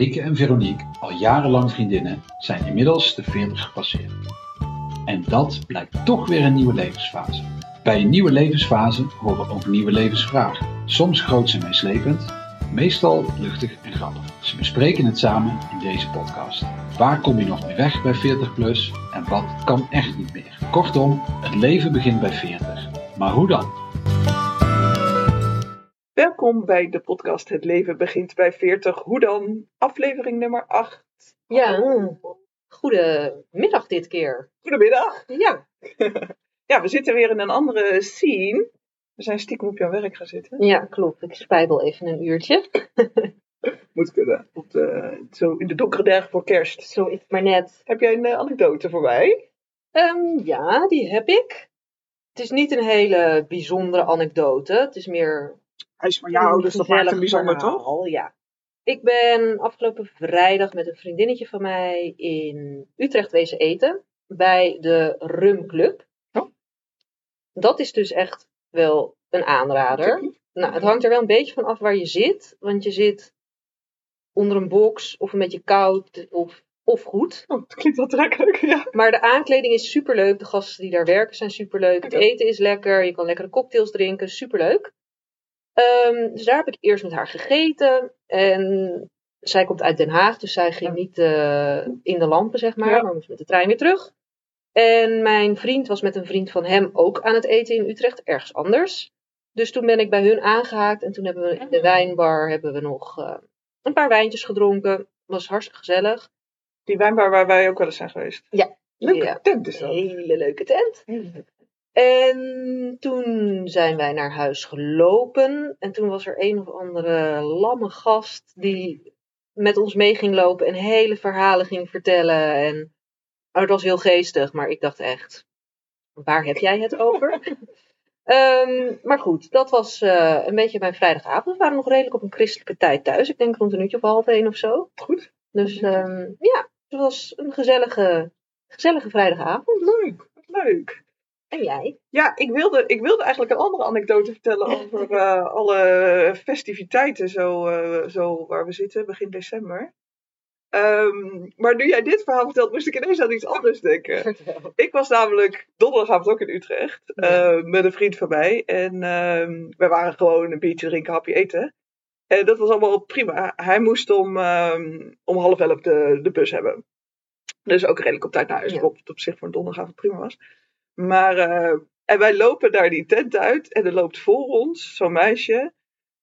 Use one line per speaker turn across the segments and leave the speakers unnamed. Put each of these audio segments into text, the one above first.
Marieke en Veronique, al jarenlang vriendinnen, zijn inmiddels de 40 gepasseerd. En dat blijkt toch weer een nieuwe levensfase. Bij een nieuwe levensfase horen ook nieuwe levensvragen. Soms groots en meeslepend, meestal luchtig en grappig. Ze bespreken het samen in deze podcast. Waar kom je nog mee weg bij 40 plus en wat kan echt niet meer? Kortom, het leven begint bij 40. Maar hoe dan?
Welkom bij de podcast Het leven begint bij 40. Hoe dan? Aflevering nummer 8.
Ja, goedemiddag dit keer.
Goedemiddag.
Ja,
Ja, we zitten weer in een andere scene. We zijn stiekem op jouw werk gaan zitten.
ja klopt. Ik spijbel even een uurtje.
Moet kunnen. Op de, zo in de donkere dagen voor kerst.
Zo is maar net.
Heb jij een eh, anekdote voor mij?
Ehm, ja, die heb ik. Het is niet een hele bijzondere anekdote. Het is meer
Hij is van jou, dus dat maakt hem bijzonder, toch?
Ja. Ik ben afgelopen vrijdag met een vriendinnetje van mij in Utrecht wezen eten. Bij de Rum Club.
Oh.
Dat is dus echt wel een aanrader. Nou, het hangt er wel een beetje van af waar je zit. Want je zit onder een box of een beetje koud of, of goed.
Oh, dat klinkt wel trekkelijk, ja.
Maar de aankleding is superleuk. De gasten die daar werken zijn superleuk. Het eten is lekker. Je kan lekkere cocktails drinken. Superleuk. Ehm, dus daar heb ik eerst met haar gegeten. En zij komt uit Den Haag. Dus zij ging niet eh, in de lampen, zeg maar.
Ja.
Maar moest met de trein weer terug. En mijn vriend was met een vriend van hem ook aan het eten in Utrecht. Ergens anders. Dus toen ben ik bij hun aangehaakt. En toen hebben we in de
Ah.
wijnbar hebben we nog eh, een paar wijntjes gedronken. Was hartstikke gezellig.
Die wijnbar waar wij ook wel eens zijn geweest.
Ja.
Leuke
Ja.
tent is dat.
hele leuke tent. En toen zijn wij naar huis gelopen. En toen was er een of andere lamme gast die met ons mee ging lopen en hele verhalen ging vertellen. En oh, het was heel geestig, maar ik dacht echt, waar heb jij het over? Ehm, maar goed, dat was eh, een beetje mijn vrijdagavond. We waren nog redelijk op een christelijke tijd thuis. Ik denk rond een uurtje of half één of zo.
Goed.
Dus ehm, ja, het was een gezellige, gezellige vrijdagavond.
Leuk. Leuk.
En jij?
Ja, ik wilde, ik wilde eigenlijk een andere anekdote vertellen over eh, alle festiviteiten zo, eh, zo waar we zitten, begin december. Ehm, maar nu jij dit verhaal vertelt, moest ik ineens aan iets anders denken. Ik was namelijk donderdagavond ook in Utrecht eh, met een vriend van mij. En ehm we waren gewoon een biertje drinken, hapje eten. En dat was allemaal prima. Hij moest om, ehm, om half elf de, de bus hebben. Dus ook redelijk op tijd naar huis.
Ja.
Wat op zich voor een donderdagavond prima was. Maar eh, en wij lopen daar die tent uit. En er loopt voor ons zo'n meisje.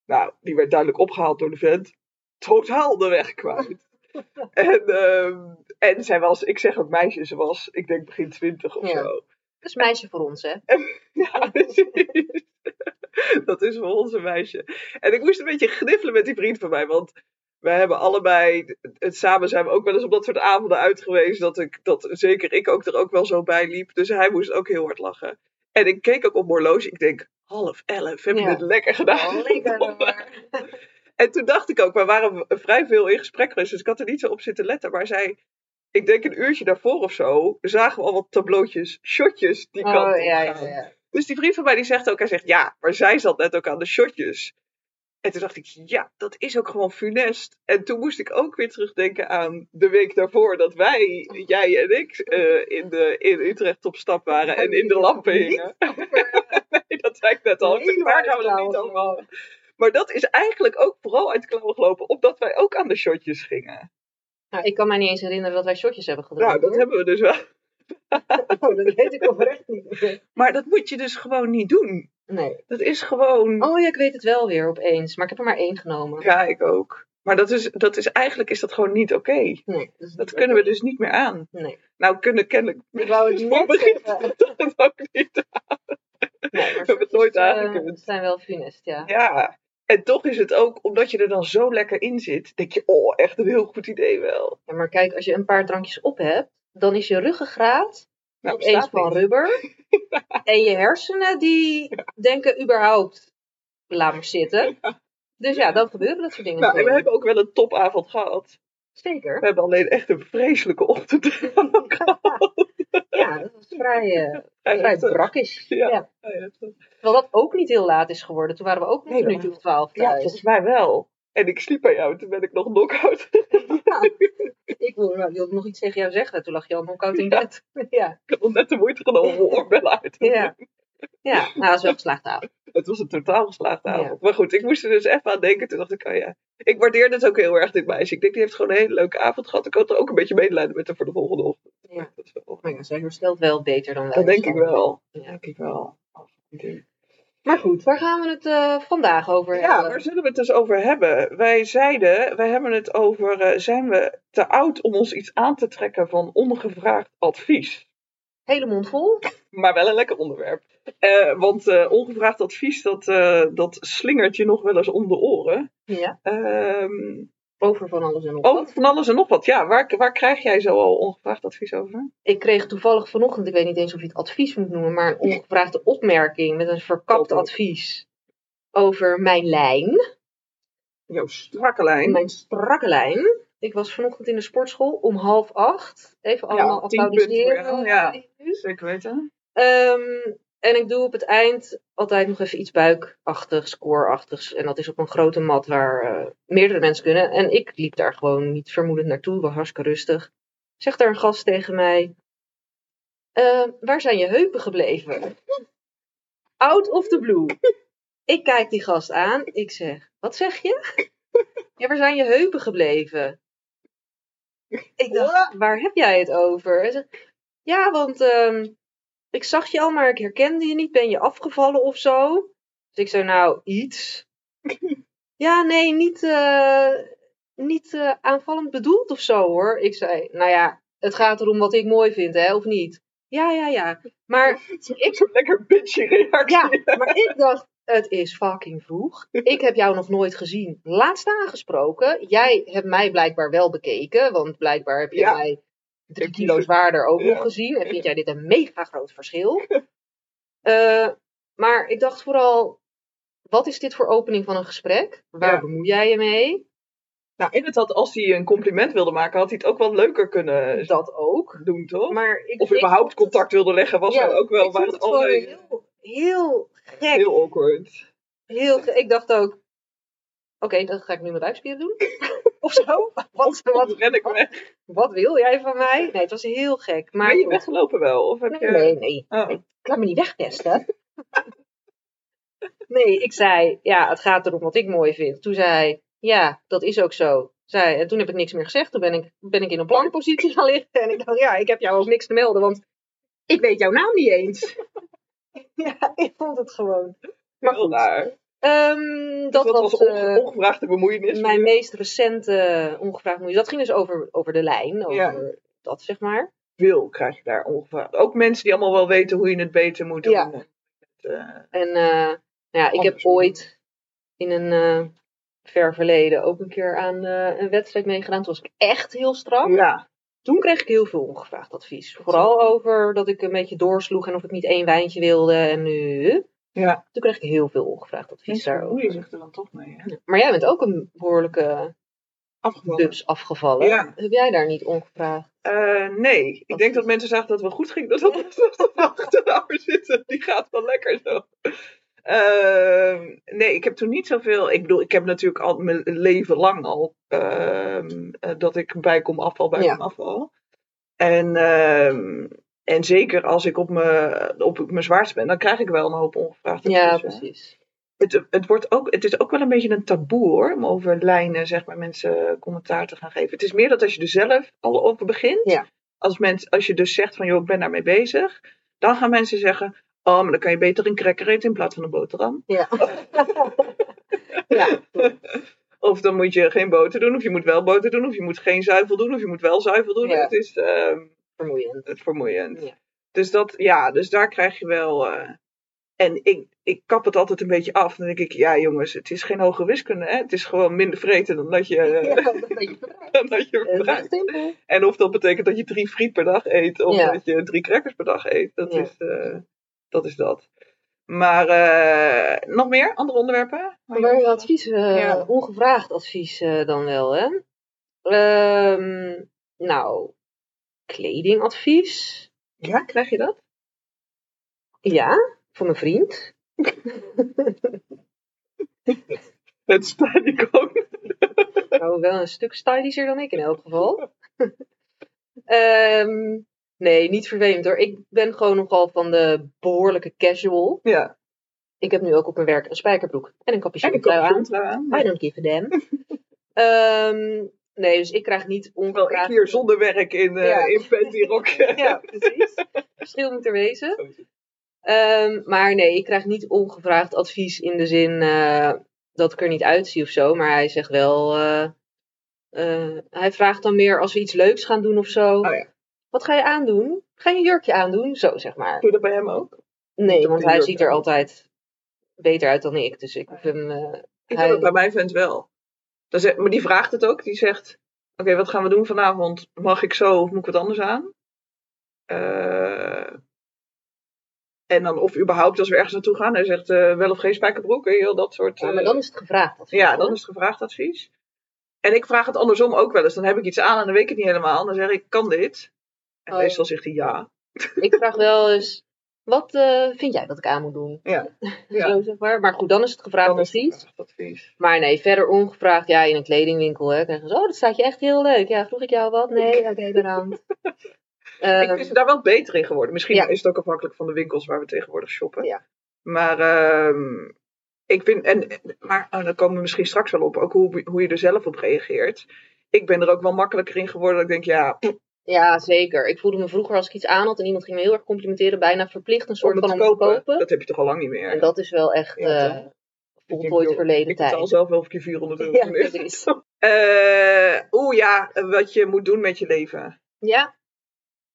Nou, die werd duidelijk opgehaald door de vent. Totaal de weg kwijt. en, ehm, en zij was, ik zeg ook meisje, ze was, ik denk begin twintig of
Ja.
zo.
Dat is meisje voor ons, hè?
Ja, precies. Dat is voor ons een meisje. En ik moest een beetje gniffelen met die vriend van mij, want we hebben allebei, het samen zijn we ook wel eens op dat soort avonden uit geweest, dat, ik, dat zeker ik ook er ook wel zo bij liep. Dus hij moest ook heel hard lachen. En ik keek ook op mijn horloge, ik denk, half elf, heb je
Ja.
het lekker gedaan?
Oh, lekker.
En toen dacht ik ook, we waren vrij veel in gesprek geweest, dus ik had er niet zo op zitten letten. Maar zij, ik denk een uurtje daarvoor of zo, zagen we al wat tableautjes, shotjes die kant
Oh,
op
ja,
gaan.
ja.
Dus die vriend van mij die zegt ook, hij zegt ja, maar zij zat net ook aan de shotjes. En toen dacht ik, ja, dat is ook gewoon funest. En toen moest ik ook weer terugdenken aan de week daarvoor dat wij, jij en ik, eh, in, de, in Utrecht op stap waren en in de lampen hingen. nee, dat zei ik net al. Zeg, Waar gaan we het niet over? Maar dat is eigenlijk ook vooral uit klauwen gelopen, omdat wij ook aan de shotjes gingen.
Nou, ik kan mij niet eens herinneren dat wij shotjes hebben gedronken.
Nou, dat
hoor.
hebben we dus wel.
Oh, dat weet ik oprecht niet.
Maar dat moet je dus gewoon niet doen.
Nee.
Dat is gewoon.
Oh ja, ik weet het wel weer opeens. Maar ik heb er maar één genomen.
Ja, ik ook. Maar dat is, dat is eigenlijk is dat gewoon niet oké.
Nee. Dat, niet
kunnen we dus niet meer aan.
Nee.
Nou, kunnen kennelijk.
Ik wou het net
begin dat ook niet.
Nee, maar
We hebben het nooit
eh,
aangekund.
zijn wel funest, ja.
Ja. En toch is het ook, omdat je er dan zo lekker in zit, denk je, oh, echt een heel goed idee wel.
Ja, Maar kijk, als je een paar drankjes op hebt, dan is je ruggengraat
Nou, bestaat
van rubber. En je hersenen die denken überhaupt, laat maar zitten. Dus ja, dan gebeuren dat soort dingen.
Nou, en we hebben ook wel een topavond gehad.
Zeker.
We hebben alleen echt een vreselijke ochtend gehad.
Ja, dat was vrij, eh vrij brakkisch.
Ja.
Ja.
Ja.
Terwijl dat ook niet heel laat is geworden. Toen waren we ook nog een minuutje of twaalf
Ja,
thuis.
volgens mij wel. En ik sliep bij jou, toen ben ik nog knock-out.
ik wilde, wilde nog iets tegen jou zeggen. Toen lag je al nog koud in bed. Ja,
Ik had net de moeite genomen om oorbellen uit te doen.
ja. Ja, nou, dat is wel geslaagd avond.
Het was een totaal geslaagde avond.
Ja.
Maar goed, ik moest er dus even aan denken. Toen dacht ik, oh ja. Ik waardeer het ook heel erg, dit meisje. Ik denk, die heeft gewoon een hele leuke avond gehad. Ik had er ook een beetje medelijden met haar voor de volgende ochtend.
Ja.
Dat, is wel-
Maar ja, zij herstelt wel beter dan wij.
dat denk ik wel.
Ja.
denk ik wel. Ik denk-
Maar goed, waar gaan we het eh, vandaag over
Ja,
hebben?
waar zullen we het dus over hebben? Wij zeiden, wij hebben het over, eh, zijn we te oud om ons iets aan te trekken van ongevraagd advies?
Hele mond vol.
Maar wel een lekker onderwerp. Eh, want ongevraagd advies, dat, dat slingert je nog wel eens om de oren.
Ja,
Ehm,
over van alles en nog
oh,
wat.
van alles en nog wat. Ja, waar, waar krijg jij zo al ongevraagd advies over?
Ik kreeg toevallig vanochtend, ik weet niet eens of je het advies moet noemen, maar een ongevraagde opmerking met een verkapt
Top.
advies over mijn lijn.
Jouw strakke lijn.
Mijn strakke lijn. Ik was vanochtend in de sportschool om half acht. Even allemaal
voor
applaudisseren.
ja. Zeker weten.
Ehm, en ik doe op het eind altijd nog even iets buikachtigs, scoreachtigs. En dat is op een grote mat waar eh, meerdere mensen kunnen. En ik liep daar gewoon niet vermoedend naartoe, was hartstikke rustig. Zegt daar een gast tegen mij: "Eh, Waar zijn je heupen gebleven? Out of the blue. Ik kijk die gast aan. Ik zeg: Wat zeg je? Ja, waar zijn je heupen gebleven? Ik dacht: Waar heb jij het over? Hij zegt: Ja, want. ehm, ik zag je al, maar ik herkende je niet. Ben je afgevallen of zo? Dus ik zei, nou, iets. ja, nee, niet, eh, niet eh, aanvallend bedoeld of zo hoor. Ik zei, nou ja, het gaat erom wat ik mooi vind, hè, of niet? Ja, ja, ja. Maar
Ik zo'n lekker bitchy reactie.
ja, maar ik dacht, het is fucking vroeg. Ik heb jou nog nooit gezien. Laatst aangesproken. Jij hebt mij blijkbaar wel bekeken. Want blijkbaar heb je
Ja.
mij drie kilo zwaarder ook nog gezien. En vind jij dit een mega groot verschil. Eh, maar ik dacht vooral, wat is dit voor opening van een gesprek? Waar
Ja.
bemoei jij je mee?
Nou, en het had, als hij een compliment wilde maken, had hij het ook wel leuker kunnen
Dat ook.
doen, toch?
Maar ik,
of
ik
überhaupt contact wilde leggen, was
Ja,
er ook wel.
ik
Maar het
heel, heel gek.
heel awkward.
Heel, ik dacht ook, oké, dan ga ik nu mijn buikspieren doen. of zo. Wat,
Wat ren ik weg?
wat wil jij van mij? Nee, het was heel gek. Maar
Ben je weggelopen wel? Of heb
Nee,
je...
nee, nee.
Oh.
Ik laat me niet wegpesten. nee, ik zei, ja, het gaat erom wat ik mooi vind. Toen zei hij, ja, dat is ook zo. Zei, en toen heb ik niks meer gezegd. Toen ben ik, ben ik in een plankpositie gaan liggen. En ik dacht, ja, ik heb jou ook niks te melden, want ik weet jouw naam niet eens. ja, ik vond het gewoon. Maar goed. Ehm,
Dus
dat,
dat was
eh,
ongevraagde bemoeienis.
mijn meest recente ongevraagd moeite. Dat ging dus over, over de lijn, over
Ja.
dat zeg maar.
Veel krijg je daar ongevraagd. Ook mensen die allemaal wel weten hoe je het beter moet doen.
Ja.
Eh,
En eh, ja, ik heb ooit in een eh, ver verleden ook een keer aan eh, een wedstrijd meegedaan. Toen was ik echt heel strak.
ja.
Toen kreeg ik heel veel ongevraagd advies. Vooral over dat ik een beetje doorsloeg en of ik niet één wijntje wilde. En nu,
ja.
toen kreeg ik heel veel ongevraagd advies daarover.
bemoeien zich er dan toch mee. Hè?
Maar jij bent ook een behoorlijke
Afgevallen.
afgevallen.
Ja.
Heb jij daar niet ongevraagd?
Eh, nee, ik denk dat mensen zagen dat het wel goed ging. Dat we achterover zitten. Die gaat wel lekker zo. Ehm, nee, ik heb toen niet zoveel. Ik bedoel, ik heb natuurlijk al mijn leven lang al ehm, eh, dat ik bijkom afval, bijkom
Ja.
afval. En, ehm, en zeker als ik op mijn, op mijn zwaarst ben, dan krijg ik wel een hoop ongevraagd
Ja, precies.
Het, het, wordt ook, het is ook wel een beetje een taboe hoor, om over lijnen zeg maar, mensen commentaar te gaan geven. Het is meer dat als je er zelf al over begint,
Ja.
als, mens, als je dus zegt van joh, ik ben daarmee bezig, dan gaan mensen zeggen, oh, maar dan kan je beter een cracker eten in plaats van een boterham.
Ja. ja.
Of dan moet je geen boter doen, of je moet wel boter doen, of je moet geen zuivel doen, of je moet wel zuivel doen.
Ja.
Het is ehm,
Vermoeiend.
het vermoeiend.
Ja.
Dus dat, ja, dus daar krijg je wel. eh, en ik, ik kap het altijd een beetje af. Dan denk ik, ja jongens, het is geen hoge wiskunde. Hè? Het is gewoon minder vreten dan dat je,
Ja, verdraaid.
dan dat je
simpel.
En of dat betekent dat je drie friet per dag eet, of
Ja.
dat je drie crackers per dag eet. Dat,
Ja.
is, eh, dat is dat. Maar eh, nog meer? Andere onderwerpen?
Maar advies, eh, ongevraagd advies eh, dan wel, hè? Ehm, nou, kledingadvies.
Ja, krijg je dat?
Ja, van mijn vriend.
Het spijt ik ook.
Nou, wel een stuk stylischer dan ik in elk geval. Ehm, nee, niet vervelend hoor. Ik ben gewoon nogal van de behoorlijke casual.
Ja.
Ik heb nu ook op mijn werk een spijkerbroek en een
En
capuchon aan.
aan.
I don't give a damn. Ehm, nee, dus ik krijg niet
Terwijl ik
ongevraagd...
hier zonder werk in, eh
Ja.
in pentyrokje.
Ja, precies. Verschil moet er wezen. Ehm, maar nee, ik krijg niet ongevraagd advies in de zin eh, dat ik er niet uitzie of zo. Maar hij zegt wel. eh, hij vraagt dan meer als we iets leuks gaan doen of zo.
Oh ja.
Wat ga je aandoen? Ga je een jurkje aandoen? Zo zeg maar.
Doe je dat bij hem ook?
Nee, want hij ziet er altijd beter uit dan ik. Dus ik hem. eh,
Ik
hij-
doe dat bij mijn vent wel. Maar die vraagt het ook. Die zegt, oké, wat gaan we doen vanavond? Mag ik zo of moet ik wat anders aan? Eh, en dan of überhaupt als we ergens naartoe gaan. Hij zegt eh, wel of geen spijkerbroek. wel, dat soort...
ja,
eh,
maar dan is het gevraagd. advies,
ja,
hoor.
dan is het gevraagd advies. En ik vraag het andersom ook wel eens. Dan heb ik iets aan en dan weet ik het niet helemaal. Dan zeg ik, kan dit? En
Oh.
meestal zegt hij ja.
Ik vraag wel eens. Wat eh, vind jij dat ik aan moet doen?
Ja. Ja.
Zo zeg maar. Maar goed, dan is het gevraagd
Dan het
advies.
advies.
Maar nee, verder ongevraagd. Ja, in een kledingwinkel hè, krijgen ze. Oh, dat staat je echt heel leuk. Ja, vroeg ik jou wat? Nee, oké, bedankt.
Ik
Ehm,
ben daar wel beter in geworden. Misschien
Ja.
is het ook afhankelijk van de winkels waar we tegenwoordig shoppen.
Ja.
Maar ehm, ik vind, en, maar oh, dan komen we misschien straks wel op, ook hoe, hoe je er zelf op reageert. Ik ben er ook wel makkelijker in geworden dat ik denk, ja,
ja, zeker. Ik voelde me vroeger als ik iets aan had en iemand ging me heel erg complimenteren, bijna verplicht een soort van om te
kopen,
kopen.
dat heb je toch al lang niet meer.
En dat is wel echt
Ja? Ik
voltooid verleden
Ik betaal
tijd.
zelf wel een keer 400 euro.
Ja, precies.
Eh, Oeh ja, wat je moet doen met je leven.
Ja.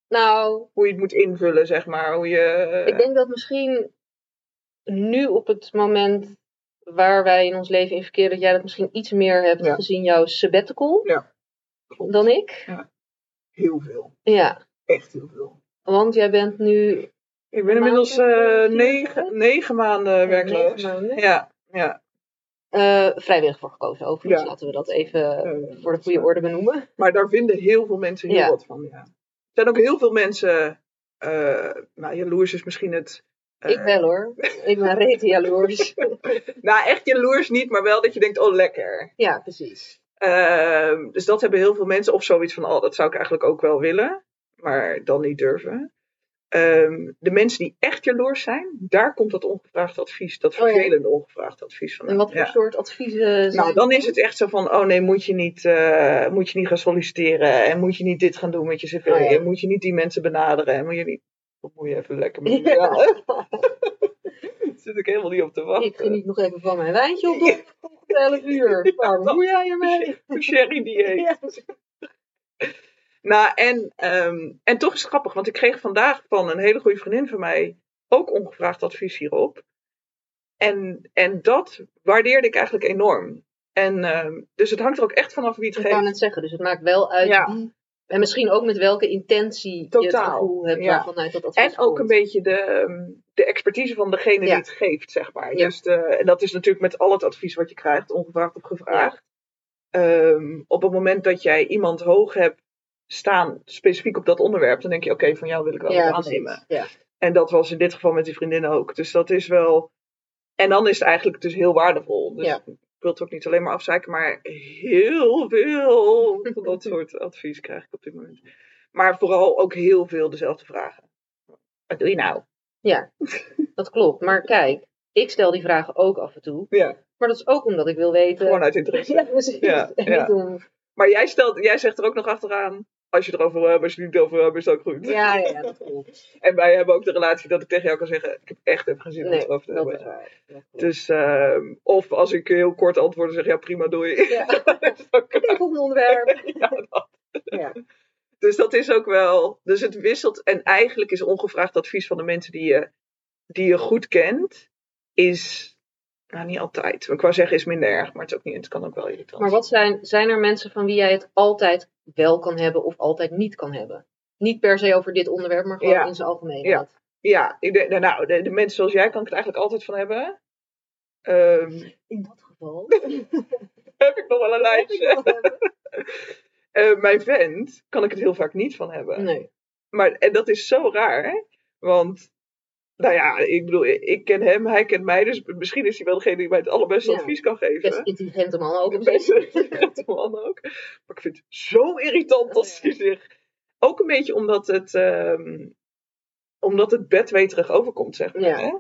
Nou,
Hoe je het moet invullen, zeg maar. Hoe je, eh,
ik denk dat misschien nu op het moment waar wij in ons leven in verkeren, dat jij dat misschien iets meer hebt
Ja.
gezien, jouw sabbatical,
Ja,
dan ik.
Heel veel.
Ja,
Echt heel veel.
want jij bent nu
Ik ben inmiddels eh, negen,
maanden?
negen maanden werkloos.
negen maanden.
Ja, ja.
eh, vrijwillig voor gekozen. Overigens
Ja.
laten we dat even
Eh,
voor de goede orde benoemen.
Maar daar vinden heel veel mensen heel wat van. Ja. Er zijn ook heel veel mensen. nou, jaloers is misschien het.
ik wel hoor. Ik ben rete jaloers.
Nou, echt jaloers niet, maar wel dat je denkt: oh, lekker.
ja, precies.
Ehm, dus dat hebben heel veel mensen. Of zoiets van: oh, dat zou ik eigenlijk ook wel willen, maar dan niet durven. Ehm, de mensen die echt jaloers zijn, daar komt dat ongevraagd advies, dat
Oh ja.
vervelende ongevraagd advies van.
En wat voor
Ja.
soort adviezen zijn
Nou, dan is het echt zo van, oh nee, moet je niet, eh, moet je niet gaan solliciteren. En moet je niet dit gaan doen met je cv.
Oh ja.
En moet je niet die mensen benaderen. En moet je niet... Moet je even lekker met. Daar zit ik helemaal niet op te wachten.
Ik geniet nog even van mijn wijntje op 11 uur. Waar bemoei jij je mee?
Sherry dieet. Nou, en, ehm, en toch is het grappig, want ik kreeg vandaag van een hele goede vriendin van mij ook ongevraagd advies hierop. En, en dat waardeerde ik eigenlijk enorm. En, ehm, dus het hangt er ook echt vanaf wie het
Ik
geeft.
kan het zeggen, dus het maakt wel uit
Ja.
wie. En misschien ook met welke intentie je het
Totaal,
gevoel hebt
ja.
waarvanuit dat advies
En ook een beetje de, ehm, de expertise van degene die het geeft, zeg maar.
Ja.
Dus de, en dat is natuurlijk met al het advies wat je krijgt, ongevraagd of gevraagd. Ehm, op het moment dat jij iemand hoog hebt staan, specifiek op dat onderwerp, dan denk je, oké, van jou wil ik wel wat aannemen.
Ja.
En dat was in dit geval met die vriendin ook. Dus dat is wel... En dan is het eigenlijk dus heel waardevol. Dus
Ja.
Ik wil het ook niet alleen maar afzeiken, maar heel veel van dat soort advies krijg ik op dit moment. Maar vooral ook heel veel dezelfde vragen. Wat doe je nou?
Ja, dat klopt. Maar kijk, ik stel die vragen ook af en toe.
Ja,
Maar dat is ook omdat ik wil weten.
gewoon uit interesse.
Ja, precies.
Ja,
En
ja.
niet om-
Maar jij, stelt, jij zegt er ook nog achteraan, als je erover wil hebben, als je het niet over wil hebben, is het ook goed.
ja, ja, dat klopt.
En wij hebben ook de relatie dat ik tegen jou kan zeggen, ik heb echt even geen zin om
Nee,
het erover te
dat
hebben.
is waar. Dat.
Dus, ehm, of als ik heel kort antwoord, dan zeg ja prima, doei.
Ja.
Dat is ook-
Volgende onderwerp.
ja, dat.
Ja.
Dus dat is ook wel. Dus het wisselt. En eigenlijk is ongevraagd advies van de mensen die je, die je goed kent, is. Nou, niet altijd. Ik wou zeggen, is minder erg, maar het, is ook niet, het kan ook wel irritant
Maar wat zijn, zijn er mensen van wie jij het altijd wel kan hebben of altijd niet kan hebben? Niet per se over dit onderwerp, maar gewoon
Ja.
in zijn algemeenheid.
Ja. Ja, ik denk- nou, de, de mensen zoals jij kan ik het eigenlijk altijd van hebben. Ehm,
In dat geval.
heb ik nog wel een lijstje. Eh, mijn vent kan ik het heel vaak niet van hebben.
Nee.
Maar, en dat is zo raar, want Nou ja, ik bedoel, ik ken hem, hij kent mij, dus misschien is hij wel degene die mij het allerbeste
Ja.
advies kan geven.
Best intelligente man ook.
Beste intelligente man ook. Maar ik vind het zo irritant als hij zich... Ook een beetje omdat het, ehm, omdat het bedweterig overkomt, zeg maar.
Ja.
Hè?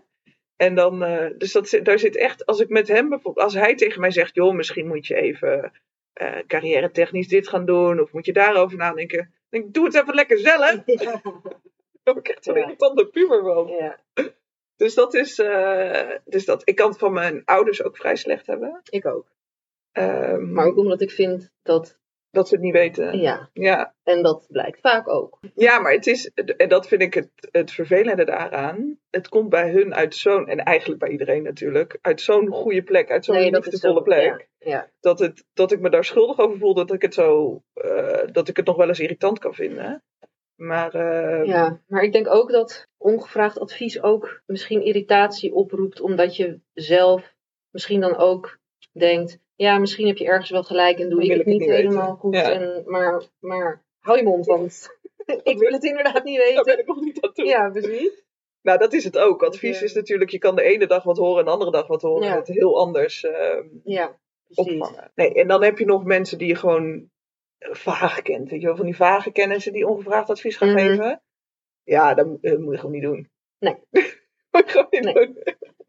En dan, eh, dus dat, daar zit echt, als ik met hem bijvoorbeeld, als hij tegen mij zegt, joh, misschien moet je even eh carrière technisch dit gaan doen, of moet je daarover nadenken. Dan denk ik, doe het even lekker zelf. Dan word ik echt een
Ja.
irritante puber van.
ja,
Dus dat is, eh, dus dat, ik kan het van mijn ouders ook vrij slecht hebben.
ik ook.
Ehm,
Maar ook omdat ik vind dat,
dat ze het niet weten.
ja,
Ja,
en dat blijkt vaak ook.
ja maar het is, en dat vind ik het, het vervelende daaraan. Het komt bij hun uit zo'n, en eigenlijk bij iedereen natuurlijk, uit zo'n goede plek, uit zo'n
Nee,
liefdevolle
zo,
plek.
Ja, ja.
Dat, het, dat ik me daar schuldig over voel, dat ik het zo, eh, dat ik het nog wel eens irritant kan vinden. Maar eh,
Ja, maar ik denk ook dat ongevraagd advies ook misschien irritatie oproept, omdat je zelf misschien dan ook denkt, ja, misschien heb je ergens wel gelijk en doe ik het
ik het
niet
niet
helemaal
weten.
goed.
Ja.
En, maar, maar hou je mond, want ik wil het inderdaad niet
ben
weten.
ik nog niet aan toe.
Ja, precies.
Nou, dat is het ook. Advies
Ja.
is natuurlijk, je kan de ene dag wat horen en de andere dag wat horen.
Ja.
En het heel anders eh,
Ja, precies.
opvangen. Nee, en dan heb je nog mensen die je gewoon vaag kent. Weet je wel, van die vage kennissen die ongevraagd advies gaan
Mhm.
geven. Ja, dat, moet- dat moet je gewoon niet doen.
Nee.
moet je gewoon niet
Nee.
doen.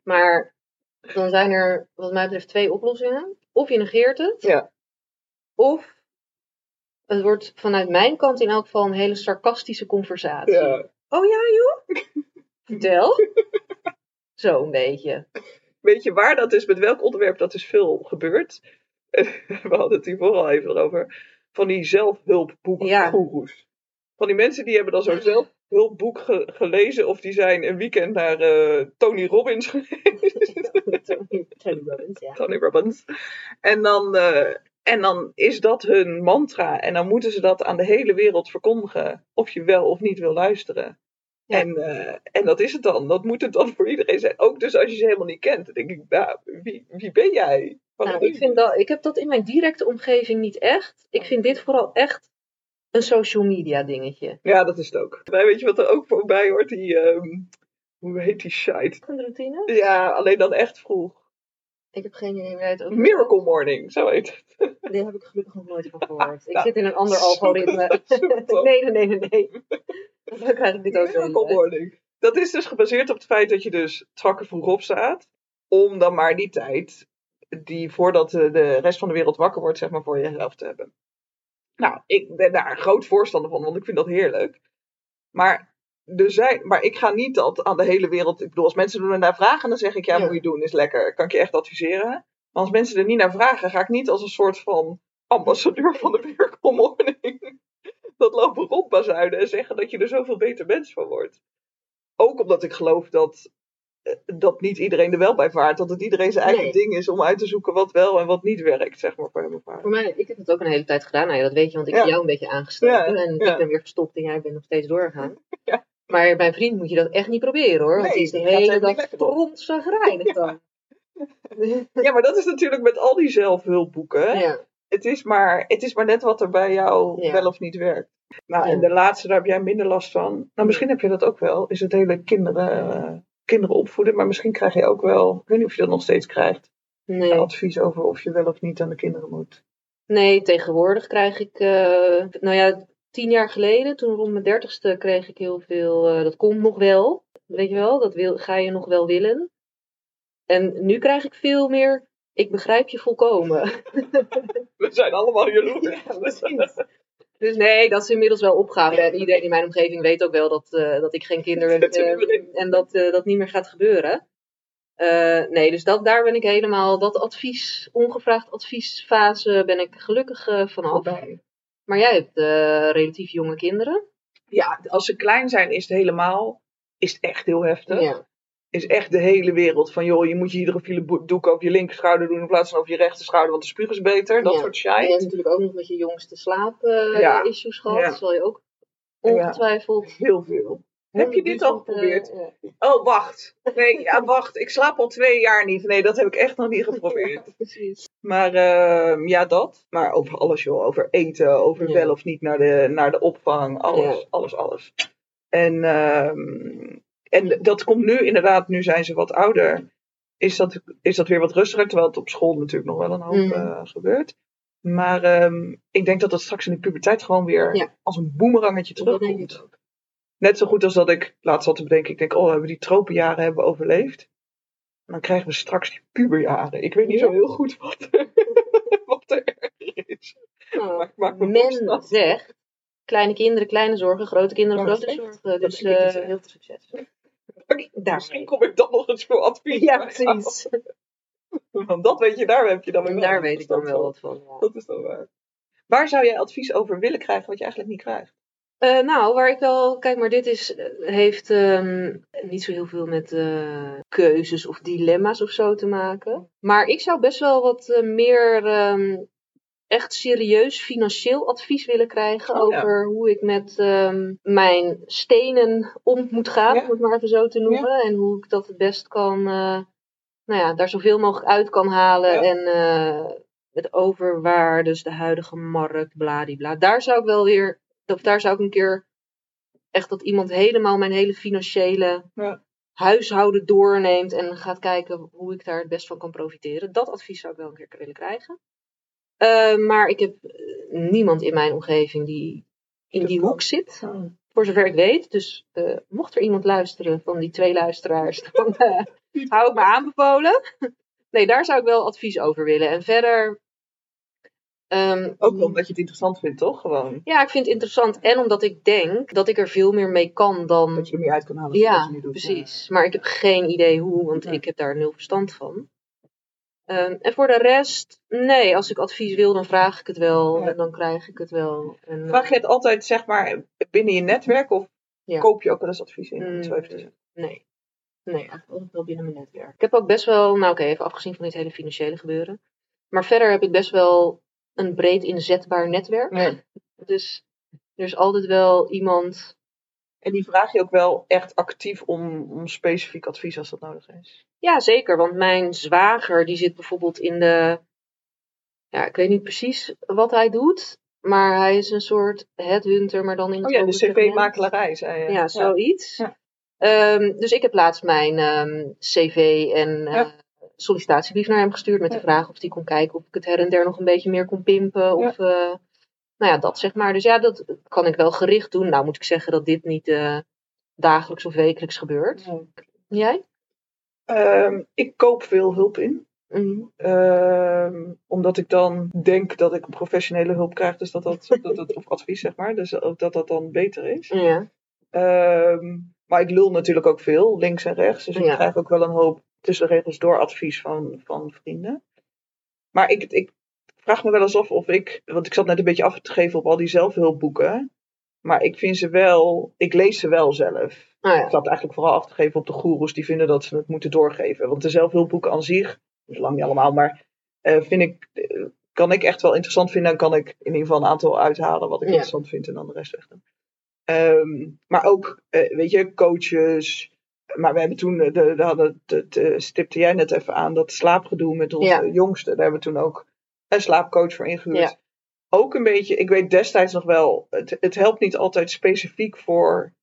Maar dan zijn er, wat mij betreft, twee oplossingen. Of je negeert het,
Ja.
of het wordt vanuit mijn kant in elk geval een hele sarcastische conversatie.
Ja.
Oh ja, joh? Vertel. Zo'n beetje.
Weet je waar dat is, met welk onderwerp dat is veel gebeurt? We hadden het hiervoor al even over. Van die zelfhulpboekgoeroes. Van die mensen die hebben dan zo'n zelfhulpboek ge- gelezen. Of die zijn een weekend naar eh, Tony Robbins geweest.
Tony Robbins, ja.
Tony Robbins. En dan, eh, en dan is dat hun mantra. En dan moeten ze dat aan de hele wereld verkondigen. Of je wel of niet wil luisteren. En, eh, en dat is het dan. Dat moet het dan voor iedereen zijn. Ook dus als je ze helemaal niet kent. Dan denk ik, nou, wie, wie ben jij? Wat
Nou, ik, vind dat, ik heb dat in mijn directe omgeving niet echt. Ik vind dit vooral echt een social media dingetje.
Ja, dat is het ook. Maar weet je wat er ook voorbij hoort? Die, ehm, hoe heet die shite?
Een routine?
Ja, alleen dan echt vroeg.
Ik heb geen idee waar het
Miracle Morning, zo heet het.
Daar heb ik gelukkig nog nooit van gehoord. Ik
Nou,
zit in een ander algoritme.
op.
nee, nee, nee, nee, nee. Dan krijg ik dit ook
Miracle. Morning. Dat is dus gebaseerd op het feit dat je dus trakken vroeg opstaat. Om dan maar die tijd, die voordat de de rest van de wereld wakker wordt, zeg maar, voor jezelf te hebben. Nou, ik ben daar een groot voorstander van, want ik vind dat heerlijk. Maar, er zijn, maar ik ga niet dat aan de hele wereld. Ik bedoel, als mensen er naar vragen, dan zeg ik ja,
Ja.
moet je doen, is lekker. Kan ik je echt adviseren. Maar als mensen er niet naar vragen, ga ik niet als een soort van ambassadeur van de Miracle Morning dat lopen rondbazuinen en zeggen dat je er zoveel beter mens van wordt. Ook omdat ik geloof dat, eh, dat niet iedereen er wel bij vaart. Dat het iedereen zijn eigen
Nee.
ding is om uit te zoeken wat wel en wat niet werkt, zeg maar, voor hem of haar.
Voor mij, ik heb het ook een hele tijd gedaan. Nou ja, dat weet je, want ik
Ja.
heb jou een beetje aangestoken.
Ja,
en
ja.
ik ben weer gestopt en jij bent nog steeds doorgegaan.
Ja.
Maar bij vriend moet je dat echt niet proberen hoor. Want
Nee,
die is de hele dag strontzagrijnig dan.
Ja, maar dat is natuurlijk met al die zelfhulpboeken.
ja.
Het, is maar, het is maar net wat er bij jou
Ja.
wel of niet werkt. Nou, en de laatste, daar heb jij minder last van. Nou, misschien heb je dat ook wel. Is het hele kinderen, eh, kinderen opvoeden. Maar misschien krijg je ook wel, ik weet niet of je dat nog steeds krijgt.
Nee.
Advies over of je wel of niet aan de kinderen moet.
nee, tegenwoordig krijg ik, eh, nou ja, tien jaar geleden, toen rond mijn dertigste, kreeg ik heel veel, eh, dat komt nog wel. Weet je wel, dat wil, ga je nog wel willen. En nu krijg ik veel meer, ik begrijp je volkomen.
We zijn allemaal jaloers.
Ja, precies. Dus nee, dat is inmiddels wel opgehouden. En iedereen in mijn omgeving weet ook wel dat, eh, dat ik geen kinderen heb
in.
en dat eh, dat niet meer gaat gebeuren. Eh, nee, dus dat, daar ben ik helemaal, dat advies, ongevraagd adviesfase ben ik gelukkig eh, vanaf.
Voorbij.
Maar jij hebt eh, relatief jonge kinderen.
Ja, als ze klein zijn is het helemaal, is het echt heel heftig.
Ja.
Is echt de hele wereld van, joh, je moet je hydrofiele doek over je linker schouder doen in plaats van over je rechter schouder, want de spuug is beter. Dat
Ja.
soort
En je hebt
shit.
natuurlijk ook nog met je jongste slaap-issues
Ja.
gehad.
Ja.
Dat zal je ook ongetwijfeld.
Heel veel. Heb je dit al geprobeerd?
ja.
Oh, wacht. Nee, ja, wacht. Ik slaap al twee jaar niet. Nee, dat heb ik echt nog niet geprobeerd.
Precies.
Maar ehm, ja, dat. Maar over alles, joh. Over eten, over wel of niet naar de, naar de opvang. Alles, alles, alles. En, ehm, en dat komt nu inderdaad, nu zijn ze wat ouder, is dat, is dat weer wat rustiger. Terwijl het op school natuurlijk nog wel een hoop
Mm.
eh, gebeurt. Maar ehm, ik denk dat dat straks in de puberteit gewoon weer als een boemerangetje terugkomt. Net zo goed als dat ik laatst zat te bedenken. Ik denk, oh, hebben we die tropenjaren hebben we overleefd. Dan krijgen we straks die puberjaren. Ik weet niet
Ja.
zo heel goed wat, wat er is.
Nou,
Maar ik maak me
men zegt, kleine kinderen, kleine zorgen, grote kinderen, grote zorgen. Dus eh, heel veel succes. Daar.
Misschien kom ik dan nog eens voor advies.
Ja, precies.
Want dat weet je, daar heb je dan weer
daar weet ik dan wel wat van. ja.
Dat is dan waar. Waar zou jij advies over willen krijgen wat je eigenlijk niet krijgt?
Eh, nou, waar ik wel, kijk, maar dit is, heeft ehm, niet zo heel veel met eh, keuzes of dilemma's of zo te maken. Maar ik zou best wel wat eh, meer ehm, echt serieus financieel advies willen krijgen
Oh, ja.
over hoe ik met ehm, mijn stenen om moet gaan,
Ja.
om het maar even zo te noemen. En hoe ik dat het best kan, nou ja, daar zoveel mogelijk uit kan halen. En het overwaardes, de huidige markt, bladibla. Daar zou ik wel weer, of daar zou ik een keer echt dat iemand helemaal mijn hele financiële
Ja.
huishouden doorneemt en gaat kijken hoe ik daar het best van kan profiteren. Dat advies zou ik wel een keer willen krijgen. Eh, maar ik heb eh, niemand in mijn omgeving die in
Dat
die hoek zit. Voor zover ik weet. Dus eh, mocht er iemand luisteren van die twee luisteraars, dan hou ik me aanbevolen. Nee, daar zou ik wel advies over willen. En verder. Ehm,
Ook omdat je het interessant vindt, toch? Gewoon.
ja, ik vind het interessant. En omdat ik denk dat ik er veel meer mee kan dan.
Dat je er meer uit kan halen. dan wat
Ja,
je nu doet.
precies. Maar ik heb geen idee hoe, want ik heb daar nul verstand van. Ehm, en voor de rest, nee, als ik advies wil, dan vraag ik het wel.
Ja.
En dan krijg ik het wel. En,
Vraag je het altijd, zeg maar, binnen je netwerk of
Ja.
koop je ook wel eens advies in?
Mm,
zo even te zeggen.
Nee. Nee, eigenlijk altijd wel binnen mijn netwerk. Ik heb ook best wel, nou oké, even afgezien van dit hele financiële gebeuren. Maar verder heb ik best wel een breed inzetbaar netwerk.
Nee.
Dus er is altijd wel iemand.
En die vraag je ook wel echt actief om, om specifiek advies als dat nodig is.
Ja, zeker. Want mijn zwager, die zit bijvoorbeeld in de. Ja, ik weet niet precies wat hij doet. Maar hij is een soort headhunter, maar dan in het
Oh ja, de cv-makelarij, zei je.
Ja, zoiets.
Ja.
Ehm, dus ik heb laatst mijn ehm, cv en eh,
Ja.
Sollicitatiebrief naar hem gestuurd met de vraag of hij kon kijken of ik het her en der nog een beetje meer kon pimpen. Of, eh, nou ja, dat zeg maar. Dus ja, dat kan ik wel gericht doen. Nou moet ik zeggen dat dit niet eh, dagelijks of wekelijks gebeurt. Jij?
Ehm, ik koop veel hulp in.
Mhm.
Ehm, omdat ik dan denk dat ik professionele hulp krijg, dus dat dat, dat, dat of advies zeg maar, dus dat dat, dat dan beter is.
Ja.
Ehm, maar ik lul natuurlijk ook veel, links en rechts. Dus ik krijg ook wel een hoop tussen de regels door advies van, van vrienden. Maar ik, ik vraag me wel eens af of ik, want ik zat net een beetje af te geven op al die zelfhulpboeken. Maar ik vind ze wel, ik lees ze wel zelf.
Nou ja.
Ik zat eigenlijk vooral af te geven op de goeroes die vinden dat ze het moeten doorgeven. Want de zelfhulpboeken aan zich, dat is lang niet allemaal, maar eh, vind ik, eh, kan ik echt wel interessant vinden. En kan ik in ieder geval een aantal uithalen wat ik
Ja.
interessant vind en dan de rest wegdoen. Ehm, maar ook, eh, weet je, coaches. Maar we hebben toen, eh, de, de, hadden, stipte jij net even aan, dat slaapgedoe met onze
Ja.
jongste. Daar hebben we toen ook een slaapcoach voor ingehuurd.
Ja.
Ook een beetje, ik weet destijds nog wel, het, het helpt niet altijd specifiek voor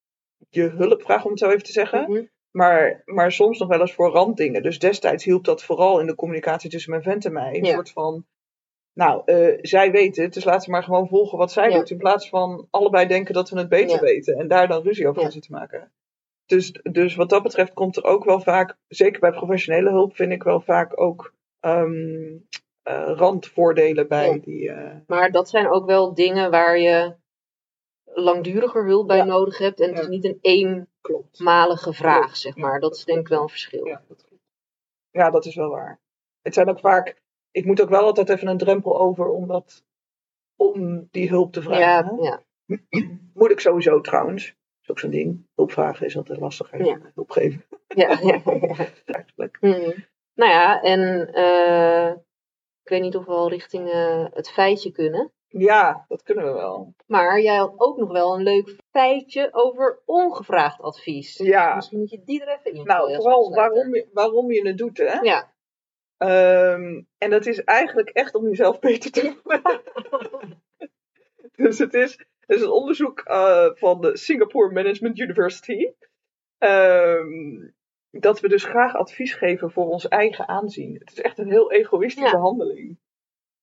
je hulpvraag, om het zo even te zeggen.
Mhm.
Maar, maar soms nog wel eens voor randdingen. Dus destijds hielp dat vooral in de communicatie tussen mijn vent en mij. Een
Ja.
soort van, nou, eh, zij weten het, dus laten we maar gewoon volgen wat zij
Ja.
doet. In plaats van allebei denken dat we het beter
Ja.
weten. En daar dan ruzie over gaan zitten maken. Dus, dus wat dat betreft komt er ook wel vaak, zeker bij professionele hulp, vind ik wel vaak ook ehm, eh, randvoordelen bij
Ja.
die. eh,
Maar dat zijn ook wel dingen waar je langduriger hulp bij
Ja.
nodig hebt. En het
Ja.
is niet een eenmalige vraag,
Klopt.
zeg maar. Dat is denk ik wel een verschil.
Ja, dat klopt. Ja, dat is wel waar. Het zijn ook vaak. Ik moet ook wel altijd even een drempel over om, dat, om die hulp te vragen.
Ja, ja.
Moet ik sowieso trouwens. Ook zo'n ding. Hulp vragen is altijd lastiger
Ja.
hulp geven.
ja, ja, ja.
Eigenlijk.
Mhm. Nou ja, en eh, ik weet niet of we al richting eh, het feitje kunnen.
Ja, dat kunnen we wel.
Maar jij had ook nog wel een leuk feitje over ongevraagd advies.
Ja.
Misschien moet je die er even in.
Nou, vooral waarom je, waarom je het doet, hè?
Ja.
Ehm, en dat is eigenlijk echt om jezelf beter te voelen. dus het is, het is een onderzoek eh, van de Singapore Management University. Ehm, dat we dus graag advies geven voor ons eigen aanzien. Het is echt een heel egoïstische
Ja.
handeling.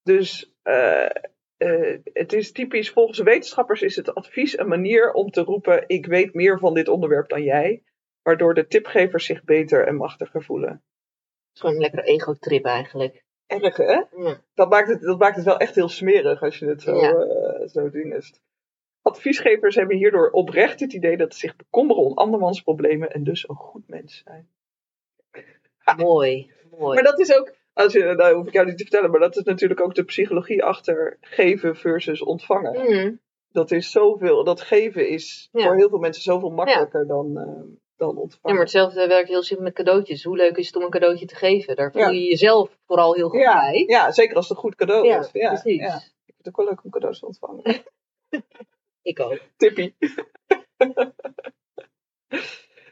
Dus eh, eh, het is typisch, volgens wetenschappers is het advies een manier om te roepen: ik weet meer van dit onderwerp dan jij. Waardoor de tipgevers zich beter en machtiger voelen.
Het is gewoon een lekkere ego-trip eigenlijk.
Erg hè?
Ja.
Dat maakt, het, dat maakt het wel echt heel smerig als je het zo,
Ja.
eh, zo dingest. Adviesgevers hebben hierdoor oprecht het idee dat ze zich bekommeren om andermans problemen en dus een goed mens zijn.
Mooi. Mooi.
Maar dat is ook, als je, nou hoef ik jou niet te vertellen, maar dat is natuurlijk ook de psychologie achter geven versus ontvangen.
Mm,
Dat is zoveel, dat geven is
Ja.
voor heel veel mensen zoveel makkelijker dan, eh, dan
Ja,
ontvangen.
maar hetzelfde werkt heel simpel met cadeautjes. Hoe leuk is het om een cadeautje te geven? Daar voel
Ja.
je jezelf vooral heel goed
ja,
bij.
ja, zeker als het een goed cadeau
Ja,
is. Ja,
precies.
ja. Ik vind het ook wel leuk om cadeaus te ontvangen.
Ik ook.
Tippie.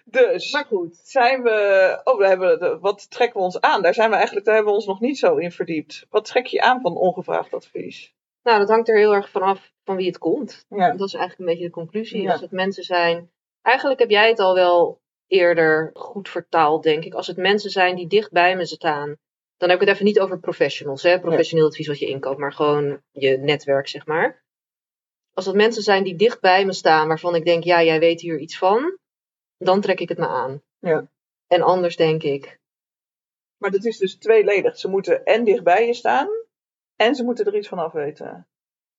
dus,
Maar goed.
zijn we. Oh, we hebben, wat trekken we ons aan? Daar zijn we eigenlijk, daar hebben we ons nog niet zo in verdiept. Wat trek je aan van ongevraagd advies?
Nou, dat hangt er heel erg vanaf van wie het komt.
Ja.
Dat is eigenlijk een beetje de conclusie.
Ja.
Als het mensen zijn. Eigenlijk heb jij het al wel eerder goed vertaald, denk ik. Als het mensen zijn die dicht bij me staan. Dan heb ik het even niet over professionals, hè? professioneel advies wat je inkoopt, maar gewoon je netwerk, zeg maar. Als het mensen zijn die dicht bij me staan, waarvan ik denk, ja, jij weet hier iets van, dan trek ik het me aan.
Ja.
En anders denk ik,
Maar dat is dus tweeledig. Ze moeten en dichtbij je staan. En ze moeten er iets van afweten.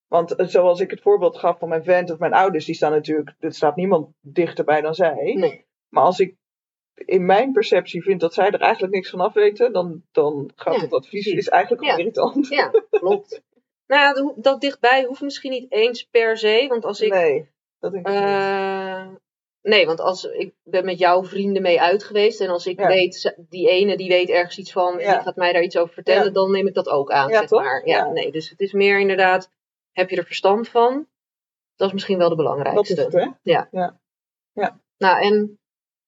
Want eh, zoals ik het voorbeeld gaf van mijn vent of mijn ouders, die staan natuurlijk, er staat niemand dichterbij dan zij.
nee.
Maar als ik in mijn perceptie vind dat zij er eigenlijk niks van afweten, dan, dan gaat
Ja,
het advies is eigenlijk
Ja.
gewoon irritant.
Ja, klopt. nou ja, dat- dichtbij hoeft misschien niet eens per se, want als ik
Nee, dat denk ik niet.
Eh, nee, want als ik ben met jouw vrienden mee uit geweest en als ik
Ja.
weet, die ene die weet ergens iets van en
Ja.
die gaat mij daar iets over vertellen,
Ja.
dan neem ik dat ook aan,
Ja,
zeg
toch?
maar. Ja,
Ja.
nee, dus het is meer inderdaad, heb je er verstand van? Dat is misschien wel de
Dat is
belangrijkste.
het, hè?
Nou, en,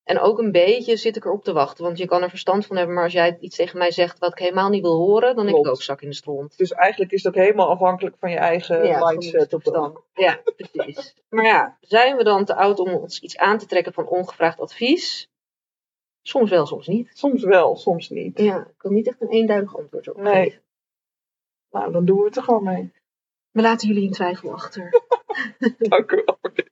en ook een beetje zit ik erop te wachten, want je kan er verstand van hebben, maar als jij iets tegen mij zegt wat ik helemaal niet wil horen, dan heb ik ook zak in de stront.
Dus eigenlijk is ook helemaal afhankelijk van je eigen
Ja,
mindset. Op
verstand. Ja, precies. Maar ja, zijn we dan te oud om ons iets aan te trekken van ongevraagd advies? Soms wel, soms niet.
Soms wel, soms niet.
Ja, ik kan niet echt een eenduidig antwoord op
Nee.
geven.
Nou, dan doen we het er gewoon mee.
We laten jullie in twijfel achter.
Dank u wel voor dit.